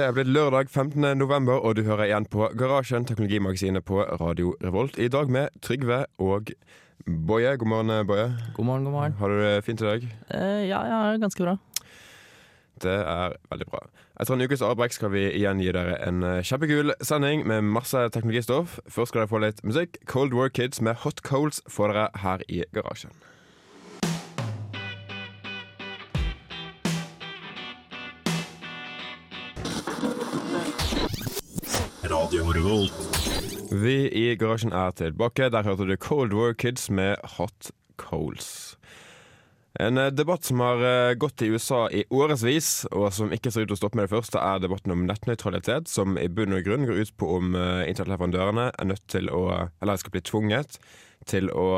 Det er blitt lørdag 15. november, og du hører igjen på Garasjen, teknologimagasinet på Radio Revolt. I dag med Trygve og Boje. God morgen, Boje. God morgen, god morgen. Har du det fint i dag? Eh, ja, ja, ganske bra. Det er veldig bra. Etter en ukes avbrekk skal vi igjen gi dere en eh, kjempekul sending med masse teknologistoff. Først skal dere få litt musikk. Cold War Kids med Hot Coals får dere her i garasjen. Radio Revolt. Vi i garasjen er tilbake. Der hørte du Cold War Kids med Hot Coals. En eh, debatt som har eh, gått i USA i årevis, og som ikke ser ut til å stoppe med det første, er debatten om nettnøytralitet, som i bunn og grunn går ut på om eh, internettleverandørene er nødt til å Eller skal bli tvunget til å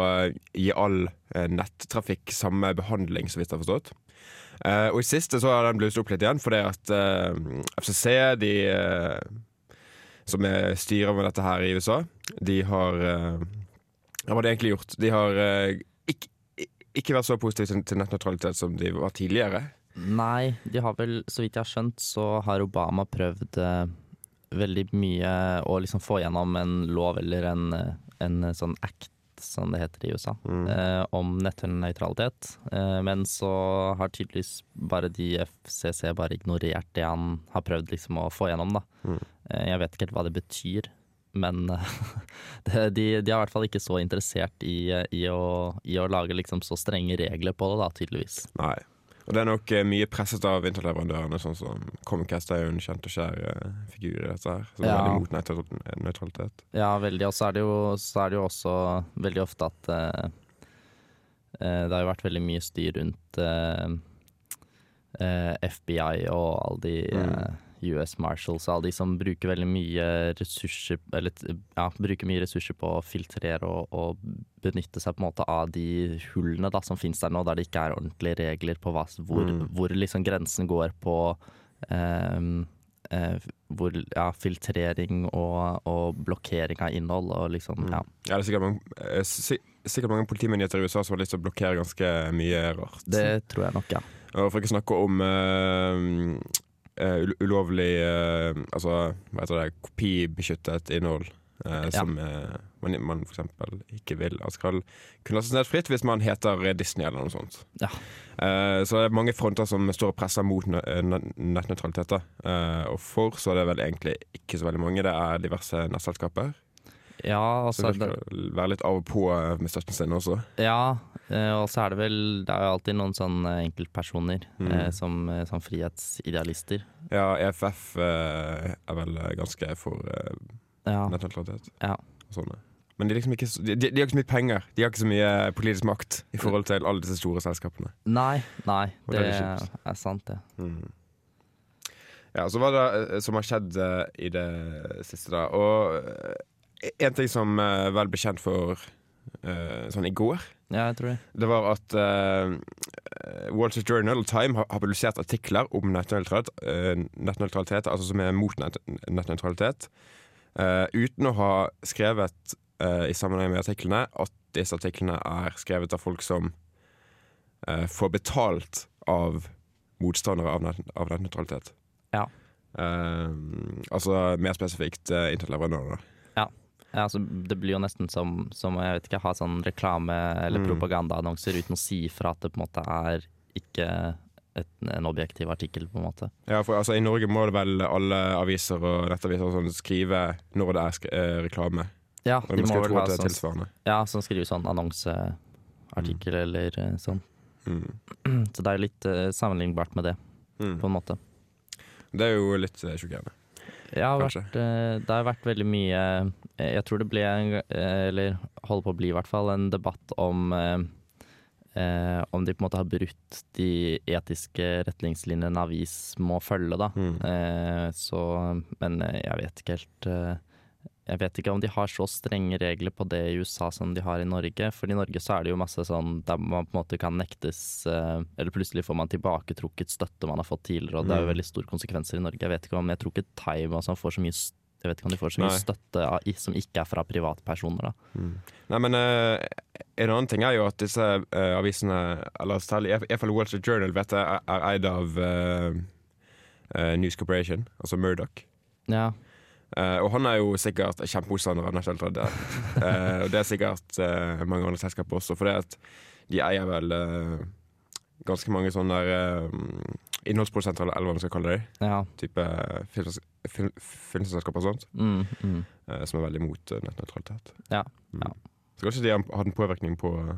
gi all nettrafikk samme behandling, så vidt jeg har forstått. Og i siste så har den blusset opp litt igjen, fordi at FCC, de som er styrer med dette her i USA, de har eh, Hva har de egentlig gjort? De har eh, ikke, ikke vært så positive til- nettnøytralitet som de var tidligere. Nei, de har vel, så vidt jeg har skjønt, så har Obama prøvd eh, veldig mye å liksom få gjennom en lov eller en, en sånn act, som det heter i USA, Mm. eh, om nettnøytralitet. Eh, men så har tydeligvis bare de FCC bare ignorert det han har prøvd liksom å få gjennom, da. Mm. Eh, jeg vet ikke helt hva det betyr. Men de, de er i hvert fall ikke så interessert i, i, å, i å lage liksom så strenge regler på det, da, tydeligvis. Nei. Og det er nok eh, mye presset av interleverandørene, sånn som Comcast er jo en kjent og kjær eh, figur i dette her. Så det er Ja. veldig mot nøytralitet. Ja, veldig. Og så er er det jo også veldig ofte at eh, eh, Det har jo vært veldig mye styr rundt eh, FBI og alle de eh, US Marshals og alle de som bruker veldig mye ressurser Eller ja, bruker mye ressurser på å filtrere og, og benytte seg på en måte av de hullene da, som finnes der nå, der det ikke er ordentlige regler på hva, hvor, Mm. hvor liksom grensen går på eh, eh, hvor, ja, filtrering og, og blokkering av innhold og liksom, ja. Ja, det er sikkert mange, eh, sikkert mange politimyndigheter i USA som har lyst til å blokkere ganske mye rart. Det tror jeg nok, ja. Og for ikke å snakke om eh, ul- ulovlig uh, Altså, hva heter det, kopibeskyttet innhold. eh, Ja. Som man, man eksempel ikke vil at skal kunne lastes ned fritt hvis man heter Disney eller noe sånt. Ja. Så det er mange fronter som står og presser mot nø- nettnøytralitet. og for så er det vel egentlig ikke så veldig mange. Det er diverse nettselskaper. Ja, Så altså, det være litt av og på eh, med støtten sin også. ja eh, og så er det vel Det er jo alltid noen sånne enkeltpersoner Mm. eh, som, eh, som frihetsidealister. Ja, EFF eh, er vel eh, ganske for uh, Ja, nettnøytralitet. ja. og sånne. Men de, liksom ikke, de, de har ikke så mye penger. De har ikke så mye politisk makt i forhold til alle disse store selskapene. Nei, nei, det det er er sant, det. Ja, så hva det eh, som har skjedd eh, i det siste, da? Og eh, en ting som er vel ble kjent for uh, sånn i går, Ja, jeg tror det. det var at uh, Wall Street Journal og Time har, har publisert artikler om nettnøytralitet, uh, nettnøytralitet altså som er mot nett, nettnøytralitet, uh, uten å ha skrevet eh, i sammenheng med artiklene at disse artiklene er skrevet av folk som eh, får betalt av motstandere av, nett, av nettnøytralitet. Ja. Eh, altså mer spesifikt uh, interleverandører. Ja, altså, det blir jo nesten som, som jeg vet ikke, ha sånn reklame- eller Mm. propagandaannonser uten å si ifra at det på en måte er ikke et, en objektiv artikkel, på en måte. Ja, for altså, I Norge må det vel alle aviser og nettaviser sånn skrive når det er sk eh, reklame. Ja, de må vel ha sånn, ja, som skriver sånn annonseartikkel eller eh, sånn. Mm. Så det er litt eh, sammenlignbart med det, Mm. på en måte. Det er jo litt eh, sjokkerende. Ja, det har vært, eh, det har vært veldig mye Jeg tror det ble, eh, eller holder på å bli i hvert fall, en debatt om eh, eh, om de på en måte har brutt de etiske retningslinjene en avis må følge, da. Mm. Eh, så, men eh, jeg vet ikke helt eh, Jeg vet ikke om de har så strenge regler på det i USA som de har i Norge. For i Norge så er det jo masse sånn der man på en måte kan nektes eh, Eller plutselig får man tilbaketrukket støtte man har fått tidligere, og det er jo Mm. veldig store konsekvenser i Norge. Jeg vet ikke om Jeg tror ikke Time og sånn får så mye st- jeg vet ikke om de får så mye Nei. støtte av, som ikke er fra privatpersoner. da. Mm. Nei, men uh, En annen ting er jo at disse uh, avisene, eller særlig i hvert fall Wall Street Journal, vet jeg, er, er eid av uh, eh, News Corporation, altså Murdoch. Ja. Eh, og han er jo sikkert kjempemotstander av National Trade. uh, og det er sikkert mange andre selskaper også, for det at de eier vel eh, ganske mange sånne der, innholdsprodusenter, eller hva man skal kalle det. ja. Type film- film- og sånt, Mm, mm. eh, som er veldig mot uh, nettnøytralitet. Ja, Mm. ja. Så kanskje de har en påvirkning på eh,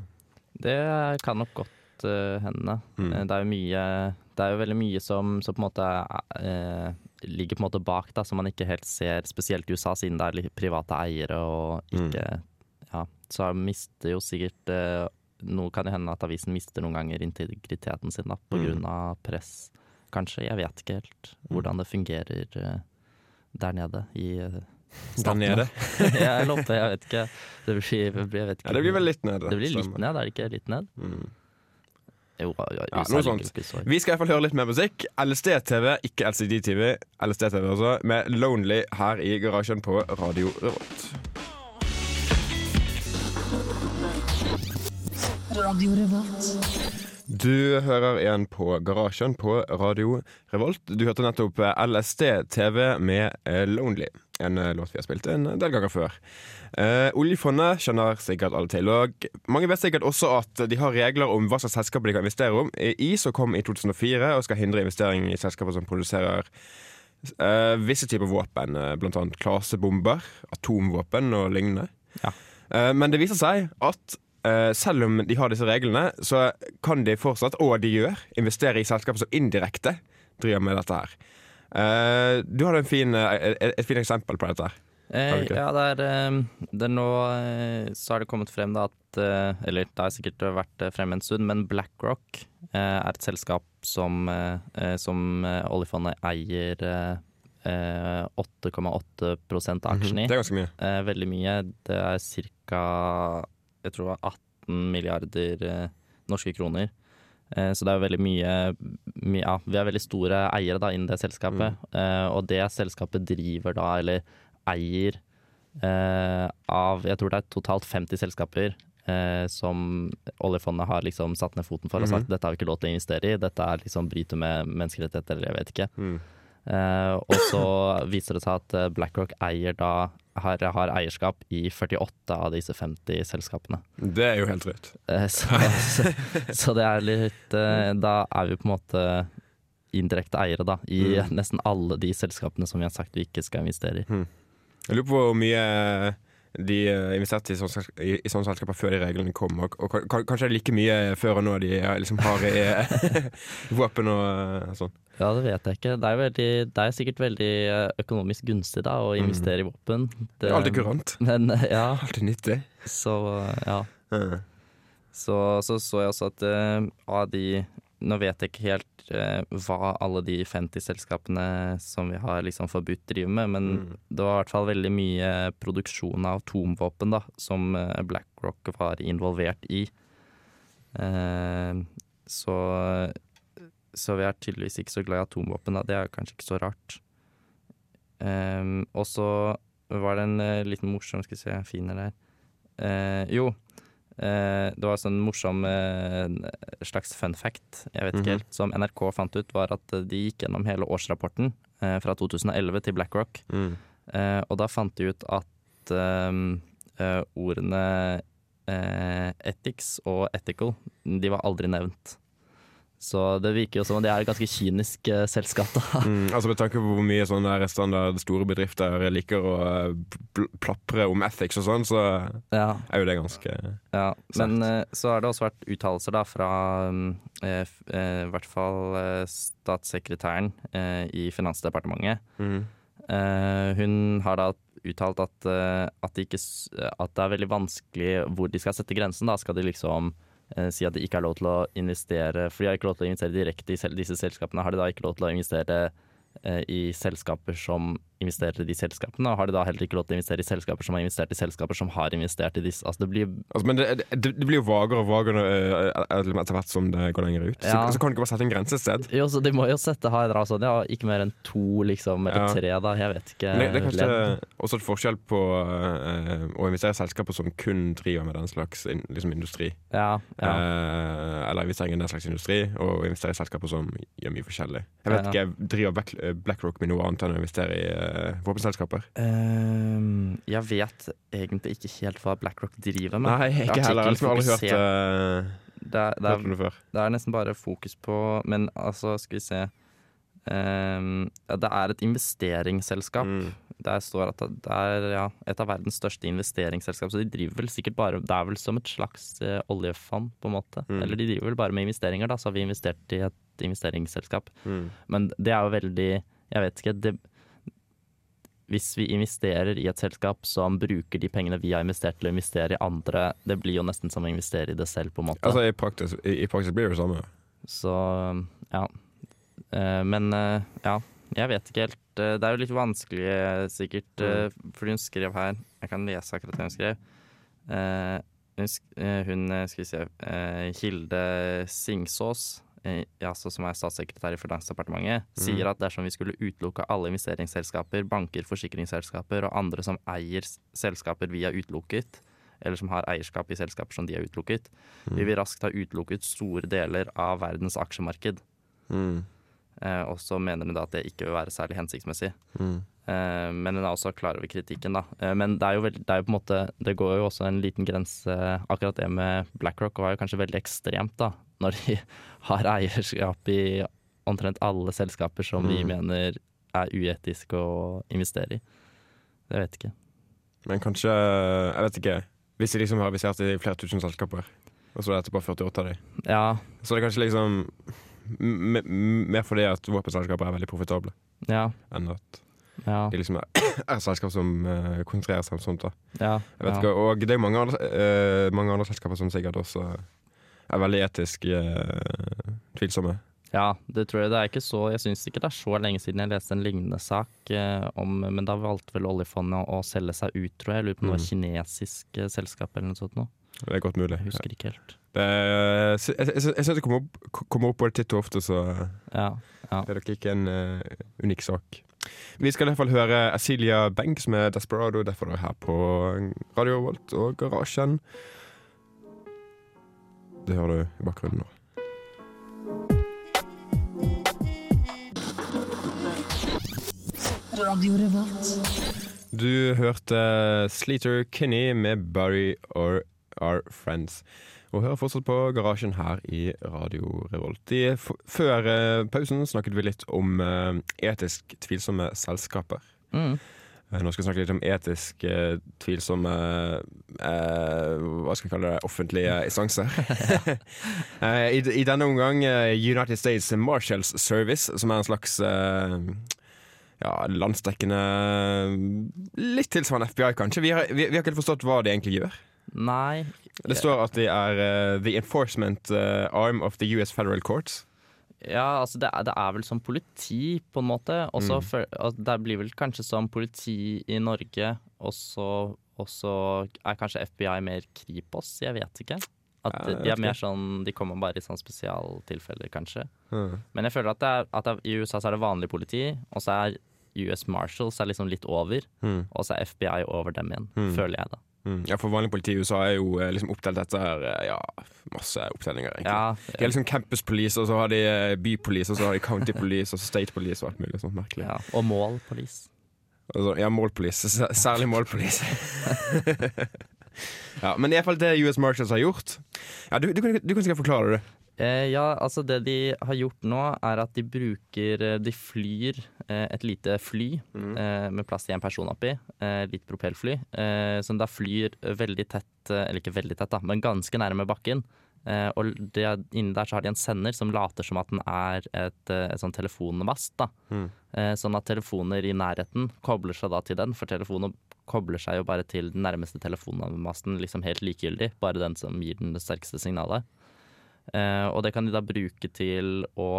Det kan nok godt uh, hende. Mm. Eh, Det er jo mye Det er jo veldig mye som, som på en måte uh, ligger på en måte bak, da, som man ikke helt ser, spesielt i USA, siden det er private eiere og Mm. ikke Ja, så mister jo sikkert uh, Noe kan jo hende at avisen mister noen ganger integriteten sin da, på Mm. grunn av press. Kanskje. Jeg vet ikke helt hvordan det fungerer eh, der nede i eh, der nede. ja, eller oppe, jeg vet ikke. Det blir, blir, jeg vet ikke. Ja, det blir vel litt ned. Det blir litt ned, er det ikke litt ned? Mm. Jo, ja, Ja, noe sånt. Vi skal i hvert fall høre litt mer musikk. LSD-TV, ikke LCD-TV. LSD-TV altså, med Lonely her i garasjen på Radio Revolt. Radio Revolt. Du hører igjen på Garasjen på Radio Revolt. Du hørte nettopp LSD-TV med eh, Lonely. En eh, låt vi har spilt en del ganger før. Eh, oljefondet kjenner sikkert alle til. Og mange vet sikkert også at de har regler om hva slags selskaper de kan investere om. I som kom i 2004 og skal hindre investering i selskaper som produserer eh, visse typer våpen, bl.a. klasebomber, atomvåpen og lignende. Ja. Eh, men det viser seg at eh, selv om de har disse reglene, så kan de fortsatt, og de gjør, investere i selskaper som indirekte driver med dette her. Eh, du hadde en fin, eh, et, et fint eksempel på dette. her Eh, ja, det er, eh, det er nå eh, så har det kommet frem da at eh, Eller det har sikkert vært eh, fremme en stund, men BlackRock eh, er et selskap som, eh, eh, som eh, oljefondet eier eh, eh, 8,8% av aksjene i. Mhm, Det er ganske mye. Eh, veldig mye. Det er ca. Jeg tror det var 18 milliarder eh, norske kroner. Eh, så det er veldig mye, mye Ja, vi er veldig store eiere da innen det selskapet. Eh, og det selskapet driver da, eller eier av Jeg tror det er totalt 50 selskaper. Eh, som oljefondet har liksom satt ned foten for og sagt Mhm. dette har vi ikke lov til å investere i. Dette er liksom bryter med menneskerettigheter, eller jeg vet ikke. Mm. Eh, og så viser det seg at eh, BlackRock eier da har, har eierskap i 48 av disse 50 selskapene. Det er jo helt rødt. Eh, så, så, så det er litt eh, Da er vi på en måte indirekte eiere da i Mm. nesten alle de selskapene som vi har sagt vi ikke skal investere i. Jeg lurer på hvor mye de investerte i sånne, selsk- i, i sånne selskaper før de reglene kom, og, og kan- kanskje er like mye før og nå de liksom har i våpen og sånn. Ja, det vet jeg ikke. Det er, veldig, det er sikkert veldig eh, økonomisk gunstig da å investere i våpen. Mm. Det er alltid kurant. Men eh, ja, Alltid nyttig. så ja. Eh. Så, så så jeg også at uh, av de Nå vet jeg ikke helt uh, hva alle de 50 selskapene som vi har liksom forbudt driver med, men Mm. det var i hvert fall veldig mye produksjon av atomvåpen da, som uh, BlackRock var involvert i. Eh, så, så vi er tydeligvis ikke så glad i atomvåpen, da. Det er kanskje ikke så rart. Um, og så var det en uh, liten morsom Skal vi se, jeg finner der. Uh, jo, Uh, det var sånn morsom slags fun fact, jeg vet ikke Mhm. helt, som NRK fant ut, var at de gikk gjennom hele årsrapporten fra 2011 til BlackRock. Mm. Og da fant de ut at eh, ordene ethics og ethical, de var aldri nevnt. Så det virker jo som om det er et ganske kynisk uh, selskap, da. Mm, altså Med tanke på hvor mye sånne standard store bedrifter liker å eh, pl- plapre om ethics og sånn, så Ja. er jo det ganske Ja, Sant. men uh, så har det også vært uttalelser da fra mm, eh, i hvert fall eh, statssekretæren eh, i Finansdepartementet. mm. Hun har da uttalt at, at, det ikke, at det er veldig vanskelig hvor de skal sette grensen. Da skal de liksom si at de ikke har lov til å investere For de har ikke lov til å investere direkte i disse selskapene. Har de da ikke lov til å investere eh, i selskaper som investerer i de selskapene, og har de da heller ikke lov til å investere i selskaper som har investert i selskaper som har investert i disse. Altså det blir Altså, men det, det, det blir jo vagere og vagere eh, etter hvert som det går lenger ut. Så, Ja. så kan du ikke bare sette en grense et sted. Jo, så de må jo sette her, sånn, ja, ikke mer enn to, liksom, eller Ja. tre, da. Jeg vet ikke. Det, det er kanskje ledd. også et forskjell på uh, å investere i selskaper som kun driver med den slags in, liksom industri. Ja, ja. Eh, investering i den slags industri, og investere i selskaper som gjør mye forskjellig. Jeg vet ikke, Driver Black, BlackRock med noe annet enn å investere i uh, våpenselskaper? Um, jeg vet egentlig ikke helt hva BlackRock driver med. Nei, ikke heller. Jeg har aldri hørt, uh, Det er, det, er, det er nesten bare fokus på Men altså, skal vi se Det er et investeringsselskap. Mm. Der står at det er ja, et av verdens største investeringsselskap. Så de driver vel sikkert bare Det er vel som et slags eh, oljefond, på en måte. Mm. Eller de driver vel bare med investeringer, da. Så har vi investert i et investeringsselskap. Mm. Men det er jo veldig Jeg vet ikke. Det, hvis vi investerer i et selskap som bruker de pengene vi har investert til å investere i andre, det blir jo nesten som å investere i det selv, på en måte. Altså, i praksis, i, I praksis blir det det samme. Så ja. Eh, men eh, ja, jeg vet ikke helt. Eh, Det er jo litt vanskelig sikkert, mm. fordi hun skrev her Jeg kan lese akkurat det hun skrev. Hun, hun skal vi se Hilde Singsås, altså som er statssekretær i Finansdepartementet, sier at dersom vi skulle utelukke alle investeringsselskaper, banker, forsikringsselskaper og andre som eier selskaper vi har utelukket, eller som har eierskap i selskaper som de har utelukket, vi vil raskt ha utelukket store deler av verdens aksjemarked. Mm. Eh, og så mener hun da at det ikke vil være særlig hensiktsmessig. Mm. Eh, men hun er også klar over kritikken, da. Eh, men det er, jo veld, det er jo på en måte Det går jo også en liten grense Akkurat det med BlackRock var jo kanskje veldig ekstremt, da. Når de har eierskap i omtrent alle selskaper som vi Mm. mener er uetiske å investere i. Det vet ikke. Men kanskje Jeg vet ikke. Hvis de liksom har investert i flere tusen selskaper, og så er det etterpå 48 av dem, Ja, så er det kanskje liksom mer fordi at våpenselskaper er veldig profitable, ja, enn at ja. de liksom er, er selskap som uh, konsentrerer seg om sånt. da ja, Jeg vet ikke, Og det er mange, andre- eh, mange andre selskaper som sikkert også er veldig etisk uh, tvilsomme. Ja, det tror jeg. Det er ikke så Jeg syns ikke det er så lenge siden jeg leste en lignende sak eh, om Men da valgte vel oljefondet å, å selge seg ut, tror jeg. Jeg lurer på om det var Mm. kinesisk eh, selskap eller noe sånt noe. Det er godt mulig. Jeg husker ikke helt. Det er, jeg jeg, jeg, syns det kommer opp, kommer opp på det titt og ofte, så Ja. det er nok ikke en uh, unik sak. Vi skal i hvert fall høre Asilia Banks med 'Desperado'. Derfor er du her på Radio Volt og Garasjen. Det hører du i bakgrunnen nå. Radio Revolt. Du hørte Sleater Kinney med 'Barry or Our Friends'. Og hører fortsatt på Garasjen her i Radio Revolt. I, før eh, pausen snakket vi litt om eh, etisk tvilsomme selskaper. Mm. Eh, Nå skal vi snakke litt om etisk eh, tvilsomme eh, Hva skal vi kalle det? Offentlige instanser. Eh, I, I denne omgang United States Marshals Service, som er en slags ja, landsdekkende Litt tilsvarende FBI, kanskje. Vi har, vi, vi har ikke helt forstått hva de egentlig gjør. Nei. Det står at de er uh, the enforcement uh, arm of the US Federal Courts. Ja, altså det er, det er vel som politi, på en måte. Også Mm. for, altså, det blir vel kanskje som politi i Norge, og så er kanskje FBI mer Kripos, jeg vet ikke. At Ja, de er mer sånn De kommer bare i sånn spesialtilfeller, kanskje. Mm. Men jeg føler at, det er, at det, i USA så er det vanlig politi, og så er US Marshals er liksom litt over, Mm. og så er FBI over dem igjen, Mm. føler jeg da. Mm. Ja, for vanlig politi i USA er jo eh, liksom oppdelt etter eh, ja, masse oppdelinger, egentlig. Ja, De er liksom campus police, og så har de eh, bypolice, og så har de county police, og så state police og alt mulig sånt merkelig. ja. Og mål police. Altså, ja, mål police. Særlig målpolice. ja, men fall det US Marshals har gjort Ja, Du, du, du, du kan sikkert forklare det. Eh, ja, altså det de har gjort nå, er at de bruker eh, De flyr eh, et lite fly eh, med plass til en person oppi. Eh, litt propellfly. Eh, som da flyr veldig tett, eh, eller ikke veldig tett, da, men ganske nærme bakken. Eh, og det, inni der så har de en sender som later som at den er et, et sånn telefonmast. da. Mm. Eh, sånn at telefoner i nærheten kobler seg da til den, for telefonen kobler seg jo bare til den nærmeste telefonmasten, liksom helt likegyldig. Bare den som gir den det sterkeste signalet. Eh, og det kan de da bruke til å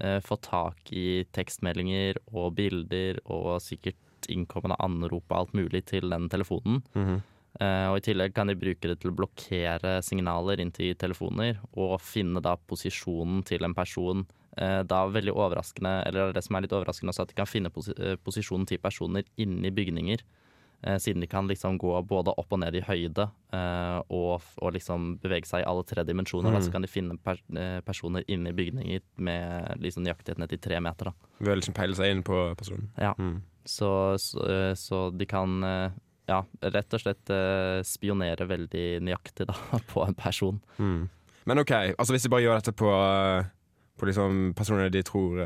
eh, få tak i tekstmeldinger og bilder og sikkert innkommende anrop og alt mulig til den telefonen. Mhm. Eh, og I tillegg kan de bruke det til å blokkere signaler inn til telefoner, og finne da posisjonen til en person. Da veldig overraskende, eller det som er litt overraskende også, at de kan finne posi eh, posisjonen til personer inni bygninger. Eh, siden de kan liksom gå både opp og ned i høyde eh, og, og liksom bevege seg i alle tre dimensjoner. Da, Mm. så kan de finne per eh, personer inni bygninger med liksom nøyaktighet ned til tre meter. Da. Ved å liksom peile seg inn på personen. Ja. Mm. Så, så, så de kan ja, rett og slett spionere veldig nøyaktig da, på en person. Mm. Men OK, altså hvis de bare gjør dette på, på liksom personer de tror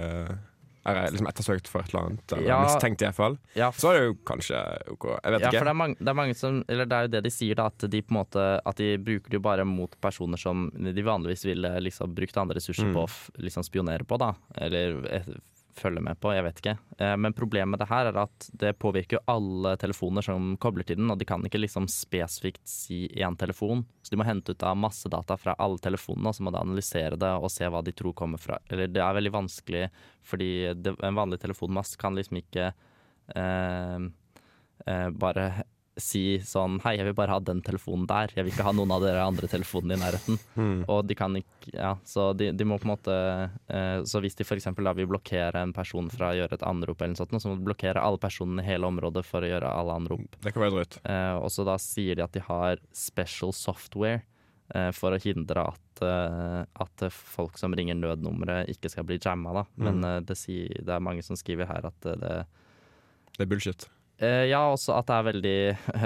eh, er liksom ettersøkt for et eller annet, eller Ja. mistenkt i hvert fall, Ja, så er det jo kanskje OK. Jeg vet Ja, ikke. for det er, mange, det er mange som Eller det er jo det de sier, da. At de på en måte At de bruker det jo bare mot personer som de vanligvis ville liksom brukt andre ressurser Mm. på å liksom spionere på, da. Eller følge med på, jeg vet ikke. Eh, Men problemet med det her er at det påvirker alle telefoner som kobler til den, og de kan ikke liksom spesifikt si én telefon. Så de må hente ut av masse data fra alle telefonene, og så må de analysere det og se hva de tror kommer fra Eller det er veldig vanskelig, fordi det, en vanlig telefonmast kan liksom ikke eh, eh, bare si sånn Hei, jeg vil bare ha den telefonen der. Jeg vil ikke ha noen av dere andre telefonene i nærheten. Mm. Og de kan ikke Ja, så de, de må på en måte eh, Så hvis de f.eks. vil blokkere en person fra å gjøre et anrop, eller noe sånt, så må de blokkere alle personene i hele området for å gjøre alle anrop. Det kan være drøyt. Eh, og så da sier de at de har special software eh, for å hindre at, eh, at folk som ringer nødnummeret, ikke skal bli jamma. Da. Men Mm. det, sier, det er mange som skriver her at eh, det Det er bullshit. Eh, ja, også at det er veldig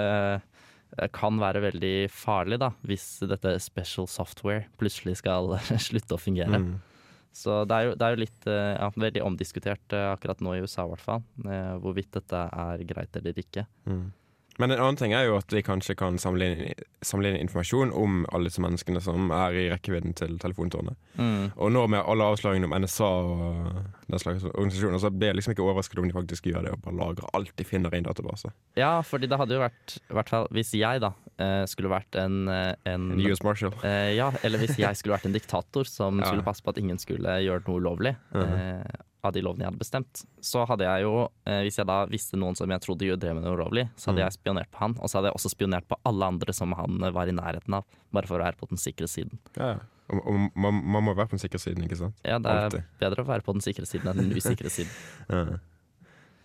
eh, Kan være veldig farlig, da, hvis dette special software plutselig skal slutte å fungere. Mm. Så det er jo, det er jo litt eh, ja, veldig omdiskutert eh, akkurat nå i USA, i hvert fall. eh, hvorvidt dette er greit eller ikke. Mm. Men en annen ting er jo at vi kanskje kan samle inn, samle inn informasjon om alle disse menneskene som er i rekkevidden til telefontårnet. Og nå med alle avsløringene om NSA og den slags organisasjoner, så blir jeg liksom ikke overrasket om de faktisk gjør det og bare lagrer alt de finner i en database. Ja, fordi det hadde jo vært i hvert fall Hvis jeg da eh, skulle vært en, eh, en En US Marshal. Eh, ja, eller hvis jeg skulle vært en diktator som Ja. skulle passe på at ingen skulle gjøre noe ulovlig eh, av de lovene jeg hadde bestemt, så hadde jeg jo, eh, hvis jeg da visste noen som jeg trodde drev med noe ulovlig, så hadde Mm. jeg spionert på han, og så hadde jeg også spionert på alle andre som han eh, var i nærheten av, bare for å være på den sikre siden. Ja, ja. Og, og man, man må være på den sikre siden, ikke sant? Ja, det er Altid. bedre å være på den sikre siden enn den usikre siden. Ja.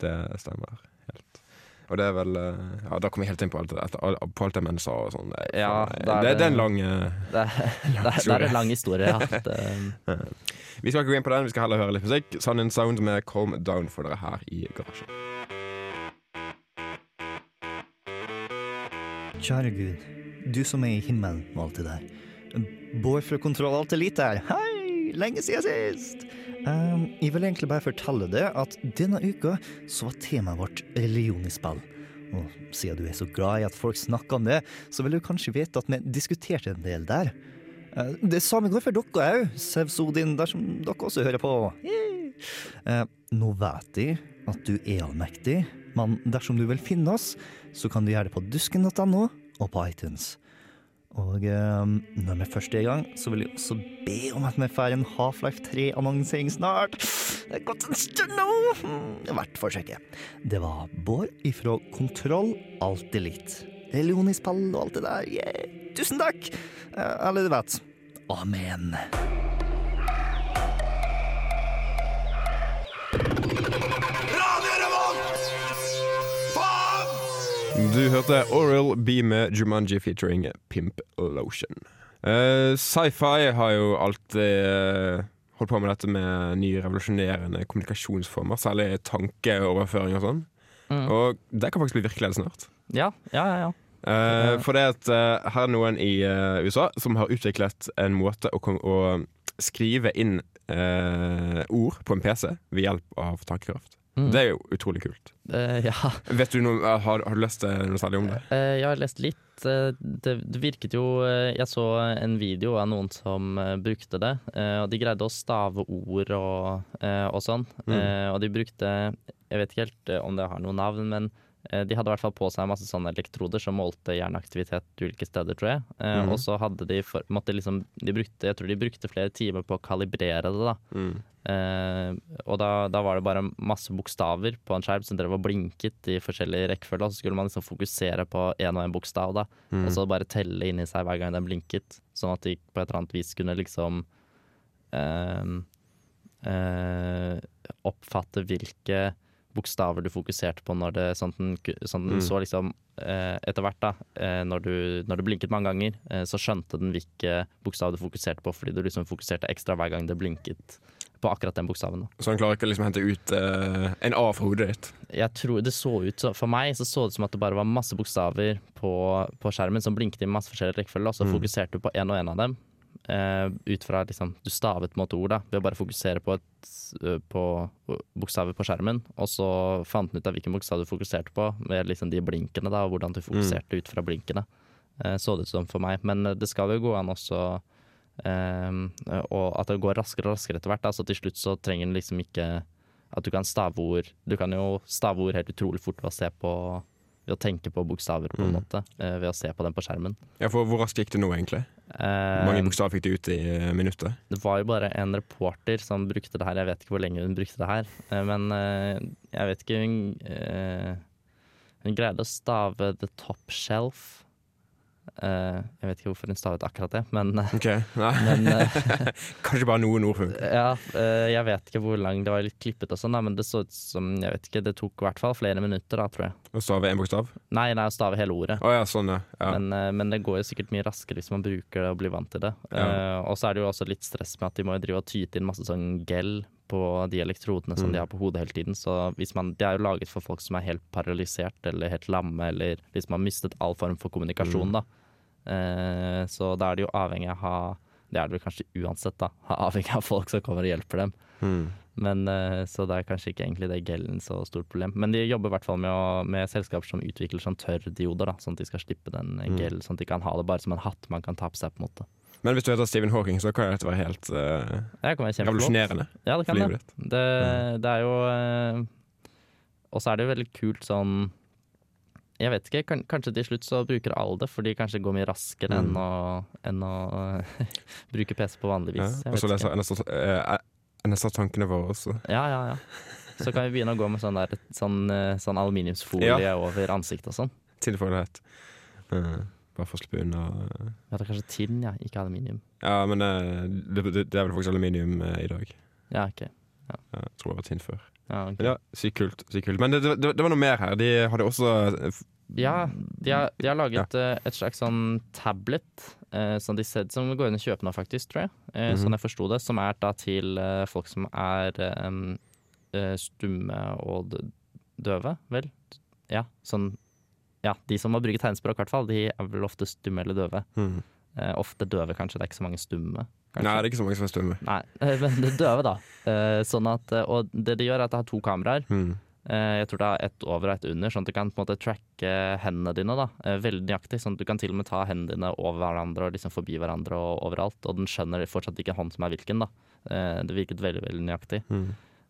Det stemmer helt. Og det er vel eh, Ja, da kommer vi helt inn på alt på alt det menn sa og sånn. Ja, det, det- det er en lang Det er, det er, det er en lang historie, ja. Det, Vi skal ikke gå inn på den, vi skal heller høre litt musikk. Sun and Sound med Calm Down for dere her i garasjen. Kjære Gud, du som er i himmelen og alt det der. Bård fra Kontroll Alt Elite her. Hei! Lenge siden sist! Um, jeg vil egentlig bare fortelle deg at denne uka så var temaet vårt religion i spill. Og siden du er så glad i at folk snakker om det, så vil du kanskje vite at vi diskuterte en del der. Eh, Det samme går for dere òg, Sevs Odin, dersom dere også hører på. Eh, nå vet jeg at du er allmektig, men dersom du vil finne oss, så kan du gjøre det på dusken.no og på iTunes. Og eh, når vi først er i gang, så vil jeg også be om at vi får en Half-Life 3-annonsering snart. Det er gått en stund nå. Hmm, Verdt forsøket. Det var Bård ifra Kontroll Alt Litt. I og alt det der. Yeah. Tusen takk! Eh, du vet. Amen. Du hørte Oral B med Jumanji featuring Pimp Lotion. Uh, Sci-fi har jo alltid uh, holdt på med dette med nye revolusjonerende kommunikasjonsformer, særlig tankeoverføring og sånn. Mm. Og det kan faktisk bli virkelighet snart. ja, ja, ja. ja. Uh, for det at eh, her er noen i eh, USA som har utviklet en måte å, å skrive inn eh, ord på en PC ved hjelp av tankekraft. Mm. Det er jo utrolig kult. Uh, ja. Vet du noe, har, har du lest eh, noe særlig om det? Uh, Jeg har lest litt. Eh, Det, det virket jo eh, Jeg så en video av noen som eh, brukte det. eh, Og de greide å stave ord og, eh, og sånn. Mm. Eh, Og de brukte Jeg vet ikke helt eh, om det har noe navn, men eh, De hadde i hvert fall på seg masse sånne elektroder som målte hjerneaktivitet ulike steder, tror jeg. Eh, Mhm. Og så hadde de for, måtte liksom de brukte, Jeg tror de brukte flere timer på å kalibrere det, da. Mm. Eh, og da, da var det bare masse bokstaver på en skjerm som drev og blinket i forskjellige rekkefølge. Og så skulle man liksom fokusere på én og én bokstav, da. Mm. Og så bare telle inni seg hver gang den blinket. Sånn at de på et eller annet vis kunne liksom eh, eh, oppfatte hvilke bokstaver du fokuserte på når det Sånn den, sånn den Mm. så liksom eh, Etter hvert, da, eh, når, du, når du blinket mange ganger, eh, så skjønte den hvilke bokstav du fokuserte på, fordi du liksom fokuserte ekstra hver gang det blinket på akkurat den bokstaven. Da. Så han klarer ikke å liksom hente ut eh, en A fra hodet ditt. Jeg tror det så ut så, For meg så så det som at det bare var masse bokstaver på, på skjermen som blinket i masse forskjellige rekkefølger, og så Mm. fokuserte du på en og en av dem. Eh, ut fra liksom Du stavet på en måte ord, da, ved å bare fokusere på, et, eh, på bokstaver på skjermen. Og så fant den ut av hvilken bokstav du fokuserte på, ved liksom de blinkene, da, og hvordan du fokuserte ut fra blinkene. eh, så det ut som for meg. Men eh, det skal jo gå an også eh, og at det går raskere og raskere etter hvert. Da. Så til slutt så trenger den liksom ikke at du kan stave ord Du kan jo stave ord helt utrolig fort ved å se på ved å tenke på bokstaver, på en Mm. måte. eh, Ved å se på dem på skjermen. Ja, for Hvor raskt gikk det nå, egentlig? Hvor Eh, mange bokstaver fikk du ut i eh, minuttet? det var jo bare en reporter som brukte det her. Jeg vet ikke hvor lenge hun brukte det her. eh, Men eh, jeg vet ikke Hun, eh, hun greide å stave 'the top shelf'. Eh, Jeg vet ikke hvorfor hun stavet akkurat det, men, okay. Ok, nei. men eh, Kanskje bare noen ord funker. Ja, eh, jeg vet ikke hvor lang det var litt klippet og sånn, men det så ut som Jeg vet ikke, det tok i hvert fall flere minutter, da, tror jeg. Å stave én bokstav? Nei, nei, å stave hele ordet. Oh, ja, sånn, ja. ja. Men, eh, men det går jo sikkert mye raskere hvis man bruker det og blir vant til det. Ja. Eh, og så er det jo også litt stress med at de må drive og tyte inn masse sånn gel på de elektrodene som Mm. de har på hodet hele tiden. Så hvis man, De er jo laget for folk som er helt paralysert eller helt lamme, eller hvis man har mistet all form for kommunikasjon, Mm. da. Eh, så da er det jo avhengig av å ha Det er det vel kanskje uansett, da. Avhengig av folk som kommer og hjelper dem. Mm. Men, eh, så det er kanskje ikke egentlig det gelen så stort problem. Men de jobber i hvert fall med, å, med selskaper som utvikler sånn tørrdioder, da, sånn at de skal slippe den eh, Mm. sånn at de kan ha det bare som en hatt man kan ta på seg. på en måte. Men hvis du heter Stephen Hawking, så kan dette være helt uh, Det være revolusjonerende Ja, det kan det. Det, det er jo uh, Og så er det jo veldig kult sånn Jeg vet ikke, kan, kanskje til slutt så bruker alle det, fordi kanskje det går mye raskere enn Mm. å, enn å bruke PC på vanlig vis. Ja, Og så leser ikke. NSA, eh, våre også. Ja, ja, ja. Så kan vi begynne å gå med sånn, der, sånn, eh, sånn aluminiumsfolie Ja. over ansiktet og sånn. Tinfoilhet. Uh, bare for å slippe unna eh. Ja, det er kanskje tinn, ja, ikke aluminium. Ja, men eh, det, det, det er vel faktisk aluminium eh, i dag. Ja, ok. Ja, jeg tror det var tinn før. Ja, okay. Men ja, Sykt kult. Sykt kult. Men det, det, det var noe mer her. De hadde også Ja, de har, de har laget eh, et slags sånn tablet som de som går inn og kjøper nå, faktisk, tror jeg. Mm -hmm. Sånn jeg forsto det. Som er da til folk som er um, stumme og døve, vel? Ja, sånn Ja, de som må bruke tegnspråk, i hvert fall. De er vel ofte stumme eller døve. Mm. Eh, ofte døve, kanskje. Det er ikke så mange stumme. kanskje. Nei, det er ikke så mange som er stumme. Nei, eh, men det er døve, da. Eh, sånn at, eh, og det de gjør, er at de har to kameraer. Mm. Eh, Jeg tror det er ett over og ett under, sånn at du kan på en måte tracke hendene dine da, eh, veldig nøyaktig. Sånn at du kan til og med ta hendene dine over hverandre og liksom forbi hverandre og overalt. Og den skjønner fortsatt ikke hånd som er hvilken. da. Eh, Det virket veldig veldig nøyaktig. Mm.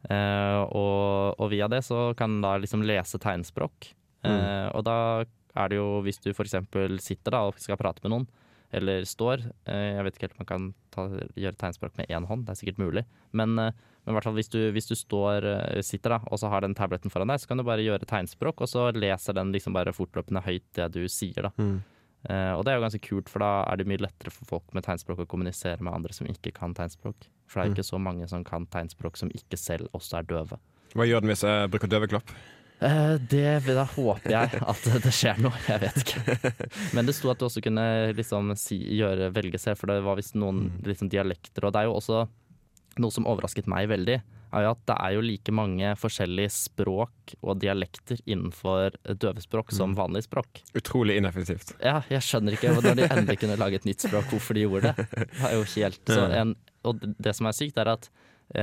Eh, og, og via det så kan den da liksom lese tegnspråk. Eh, Og da er det jo, hvis du f.eks. sitter da og skal prate med noen, eller står eh, Jeg vet ikke helt om man kan ta, gjøre tegnspråk med én hånd, det er sikkert mulig. Men, eh, men i hvert fall hvis du, hvis du står, sitter da, og så har den tabletten foran deg, så kan du bare gjøre tegnspråk, og så leser den liksom bare fortløpende høyt det du sier. da. Mm. Uh, og det er jo ganske kult, for da er det mye lettere for folk med tegnspråk å kommunisere med andre som ikke kan tegnspråk. For det er Mm. ikke så mange som kan tegnspråk som ikke selv også er døve. Hva gjør den hvis jeg bruker døveklapp? Eh, det Da håper jeg at det skjer noe. Jeg vet ikke. Men det sto at du også kunne liksom si, gjøre, velge selv, for det var visst noen Mm. liksom, dialekter. Og det er jo også noe som overrasket meg veldig, er jo at det er jo like mange forskjellige språk og dialekter innenfor døvespråk som vanlige vanlig språk. Utrolig ineffektivt. Ja, jeg skjønner ikke når de endelig kunne lage et nytt språk, hvorfor de gjorde det. Det er jo helt så en, Og det som er sykt, er at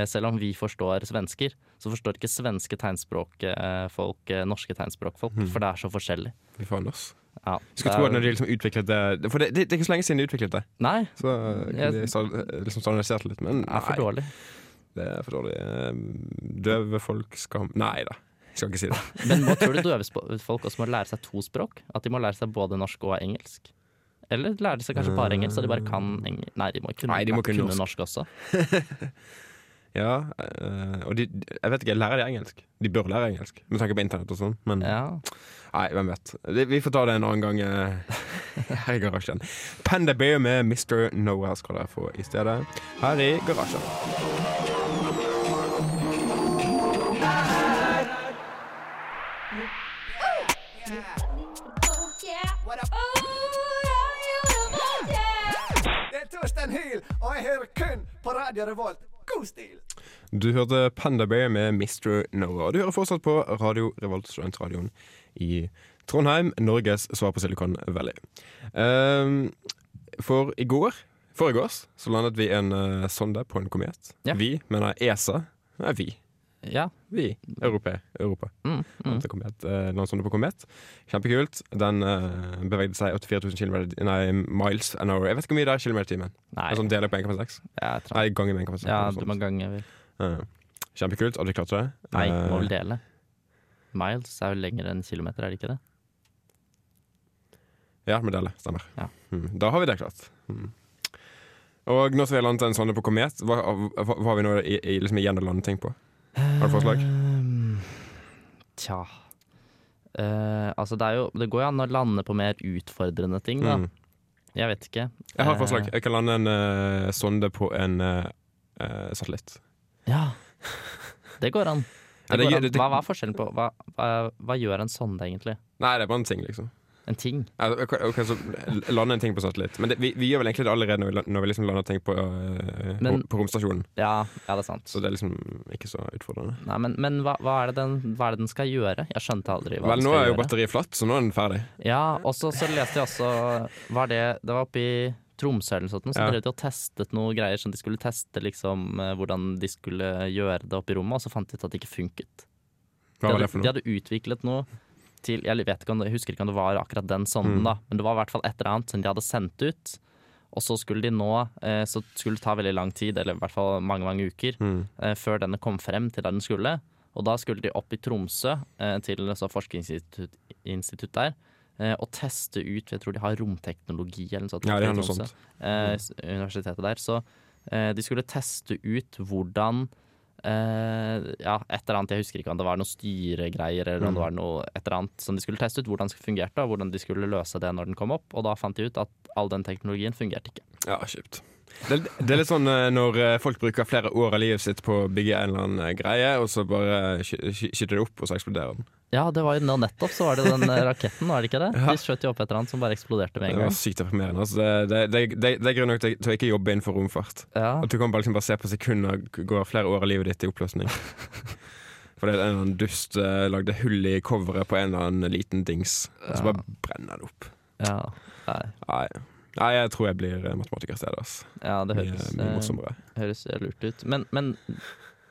selv om vi forstår svensker, så forstår ikke svenske tegnspråkfolk eh, norske tegnspråkfolk, Mm. for det er så forskjellig. Fy faen, ass. Ja, Skulle tro at når de liksom utviklet det For det, det, det er ikke så lenge siden de utviklet det. Nei, Så kunne de liksom standardiserte litt. Men det er for dårlig. det er for dårlig. Eh, Døve folk skal Nei da. Skal ikke si det. Men hva tror du døve folk også må lære seg to språk? At de må lære seg både norsk og engelsk? Eller lærer de seg kanskje bare engelsk, så de bare kan engelsk? Nei, de må kunne, Nei, de må kunne norsk. også. Ja, eh, og de, jeg vet ikke, lærer de engelsk? De bør lære engelsk, med tanke på internett og sånn. Men Ja. nei, hvem vet. Vi får ta det en annen gang eh, her i garasjen. Panda Bear med Mr. Noah skal dere få i stedet her i garasjen. Det er Torstein Hyl, og jeg hører kun på Radio Revolt. God stil! Du hørte Panda Bear med Mr. Noah. Og du hører fortsatt på Radio Revolt, studentradioen i Trondheim, Norges svar på Silicon Valley. Um, for i går, foregårs, så landet vi en uh, sonde på en komet. Ja. Vi, mener ESA. Nei, vi. Ja. Vi. Europa. Europa. Mm, mm. Komet, eh, landsonde på komet. Kjempekult. Den eh, bevegde seg 84 000 km, nei, miles an hour. Jeg vet ikke hvor mye det er kilometer i timen. Nei, En sånn deler på 1,6. jeg tror Nei, ganger med 1,6. Ja, du må gange Eh, Ja. Kjempekult. Hadde vi klart det? Nei, må Eh, vel dele. Miles er jo lengre enn kilometer, er det ikke det? Ja, med dele. Stemmer. Ja. Mm, da har vi det klart. Mm. Og nå som vi har landet en sonde på komet, hva, hva, hva har vi nå i, i, liksom igjen å lande ting på? Har du forslag? Ehm, Tja uh, Altså, det er jo Det går jo an å lande på mer utfordrende ting, da. Mm. Jeg vet ikke. Jeg har et Eh, forslag. Jeg kan lande en uh, sonde på en eh, eh, satellitt. Ja. Det går an. Det går an. Hva, hva er forskjellen på hva, hva, hva gjør en sonde, egentlig? Nei, det er bare en ting, liksom. En ting? Ja, ok, ok, så lande en ting på satellitt. Men det, vi, vi gjør vel egentlig det allerede når vi, når vi liksom lander ting på, eh, Men- på, romstasjonen. Ja, ja, det er sant. Så det er liksom ikke så utfordrende. Nei, men men hva, hva, er det den, hva er det den skal gjøre? Jeg skjønte aldri hva Vel, den nå er jo batteriet flatt, så nå er den ferdig. Ja, og så leste jeg også Var det Det var oppe i Tromsø eller noe sånt, så Ja. drev de og testet noe greier som de skulle teste liksom eh, hvordan de skulle gjøre det oppe i rommet, og så fant de ut at det ikke funket. Hva de, var hadde, det de noe? hadde utviklet noe til Jeg vet ikke om det, husker ikke om det var akkurat den sonden, Mm. da, men det var i hvert fall et eller annet som de hadde sendt ut. Og så skulle de nå eh, Så skulle det ta veldig lang tid, eller i hvert fall mange mange uker, Mm. eh, før denne kom frem til der den skulle. Og da skulle de opp i Tromsø, eh, til et forskningsinstitutt der, og teste ut Jeg tror de har romteknologi eller noe sånt. Ja, det er noe sånt. Eh, universitetet der. Så de skulle teste ut hvordan eh, ja, et eller annet, Jeg husker ikke om det var noen styregreier eller om Mm. det var noe et eller annet som de skulle teste ut, hvordan det fungerte og hvordan de skulle løse det når den kom opp. Og da fant de ut at all den teknologien fungerte ikke. Ja, kjipt. Det, det er litt sånn eh, når eh, folk bruker flere år av livet sitt på å bygge en eller annen greie, og så bare sky- sky- skyter det opp, og så eksploderer den. Ja, det var jo nå nettopp så var det den eh, raketten, var det ikke det? Ja. De skjøt jo opp et eller annet som bare eksploderte med en gang. Det var sykt deprimerende. Altså, det, det, det, det, det er grunn nok til, til å ikke jobbe innenfor romfart. Ja. At du kan bare, liksom, bare se på sekunder går flere år av livet ditt i oppløsning. Fordi en eller annen dust uh, lagde hull i coveret på en eller annen liten dings, og så bare brenner det opp. Ja, nei. Nei. Nei, jeg tror jeg blir eh, matematiker i stedet. Altså. ja det høres, mye mye høres lurt ut. Men, men,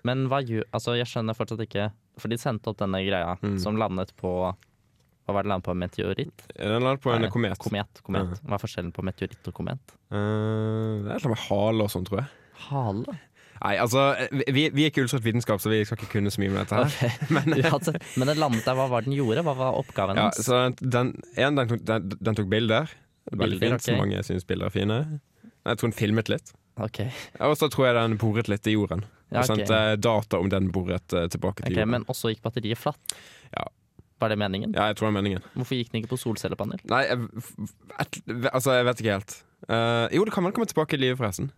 men hva gjør Altså, jeg skjønner fortsatt ikke For de sendte opp denne greia Mm. som landet på Hva var det landet på? Meteoritt? Den landet på en Nei, komet. Komet. komet. Hva er forskjellen på meteoritt og komet? Uh, det er noe med hale og sånn, tror jeg. Hale? Nei, altså, vi, vi er ikke ullstrøtt vitenskap, så vi skal ikke kunne så mye om dette her. Okay. Men, men den landet der, hva var den gjorde? Hva var oppgaven Ja, hans? så den, en, den, den, den tok bilder. Veldig Bilder, fint. så. Mange syns bilder er fine. Jeg tror den filmet litt. Ok, Og så tror jeg den boret litt i jorden. Ja, og ok. sendte data om den bordet eh, tilbake til Ok, jorda. Men også gikk batteriet flatt? Ja. Var det meningen? Ja, jeg tror det er meningen. Hvorfor gikk den ikke på solcellepanel? Nei, jeg, altså, jeg vet ikke helt. Uh, jo, det kan vel komme tilbake i livet, forresten.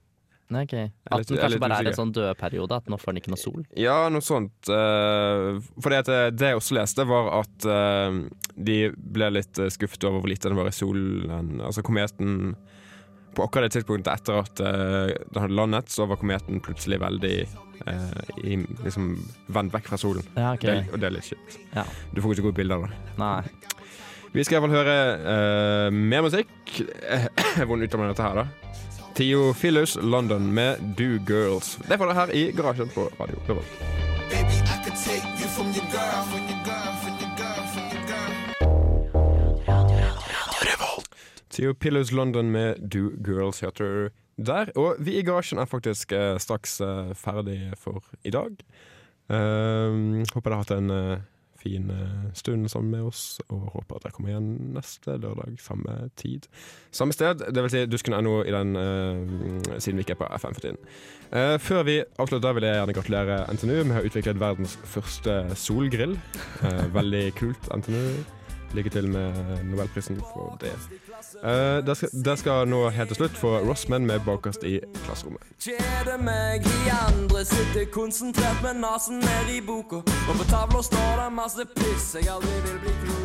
Nei, ok. At den kanskje bare er en sånn dødperiode, at nå får den ikke noe sol? Ja, noe sånt. Uh, at eh, det jeg også leste, var at uh, de ble litt eh, skuffet over hvor lite den var i solen. Altså kometen På akkurat det tidspunktet etter at uh, den hadde landet, så var kometen plutselig veldig uh, i, liksom vendt vekk fra solen. Ja, okay. Det, og det er litt kjipt. Ja. Du får ikke gode bilder av det. Nei. Vi skal iallfall høre uh, mer musikk. Hvordan uttaler man dette her, da? Theo Philus, London med Do Girls. Det får dere her i garasjen på Radio Revolt. Baby, I could take you from your girl, from your girl, Theo Pillows London med Do Girls heter der. Og vi i garasjen er faktisk eh, straks eh, ferdig for i dag. Um, håper dere har hatt en eh, fin eh, stund sammen med oss, og håper at dere kommer igjen neste lørdag, samme tid. Samme sted, dvs. Si dusken.no i den eh, siden vi ikke er på FM for tiden. Uh, før vi avslutter, vil jeg gjerne gratulere NTNU. Vi har utviklet verdens første solgrill. Uh, veldig kult, NTNU. Lykke til med nobelprisen for det. Eh, det, skal, nå helt til slutt få Rossman med bakerst i klasserommet. Kjeder meg, de andre sitter konsentrert med nesen ned i boka. Og på tavla står det masse piss jeg aldri vil bli klok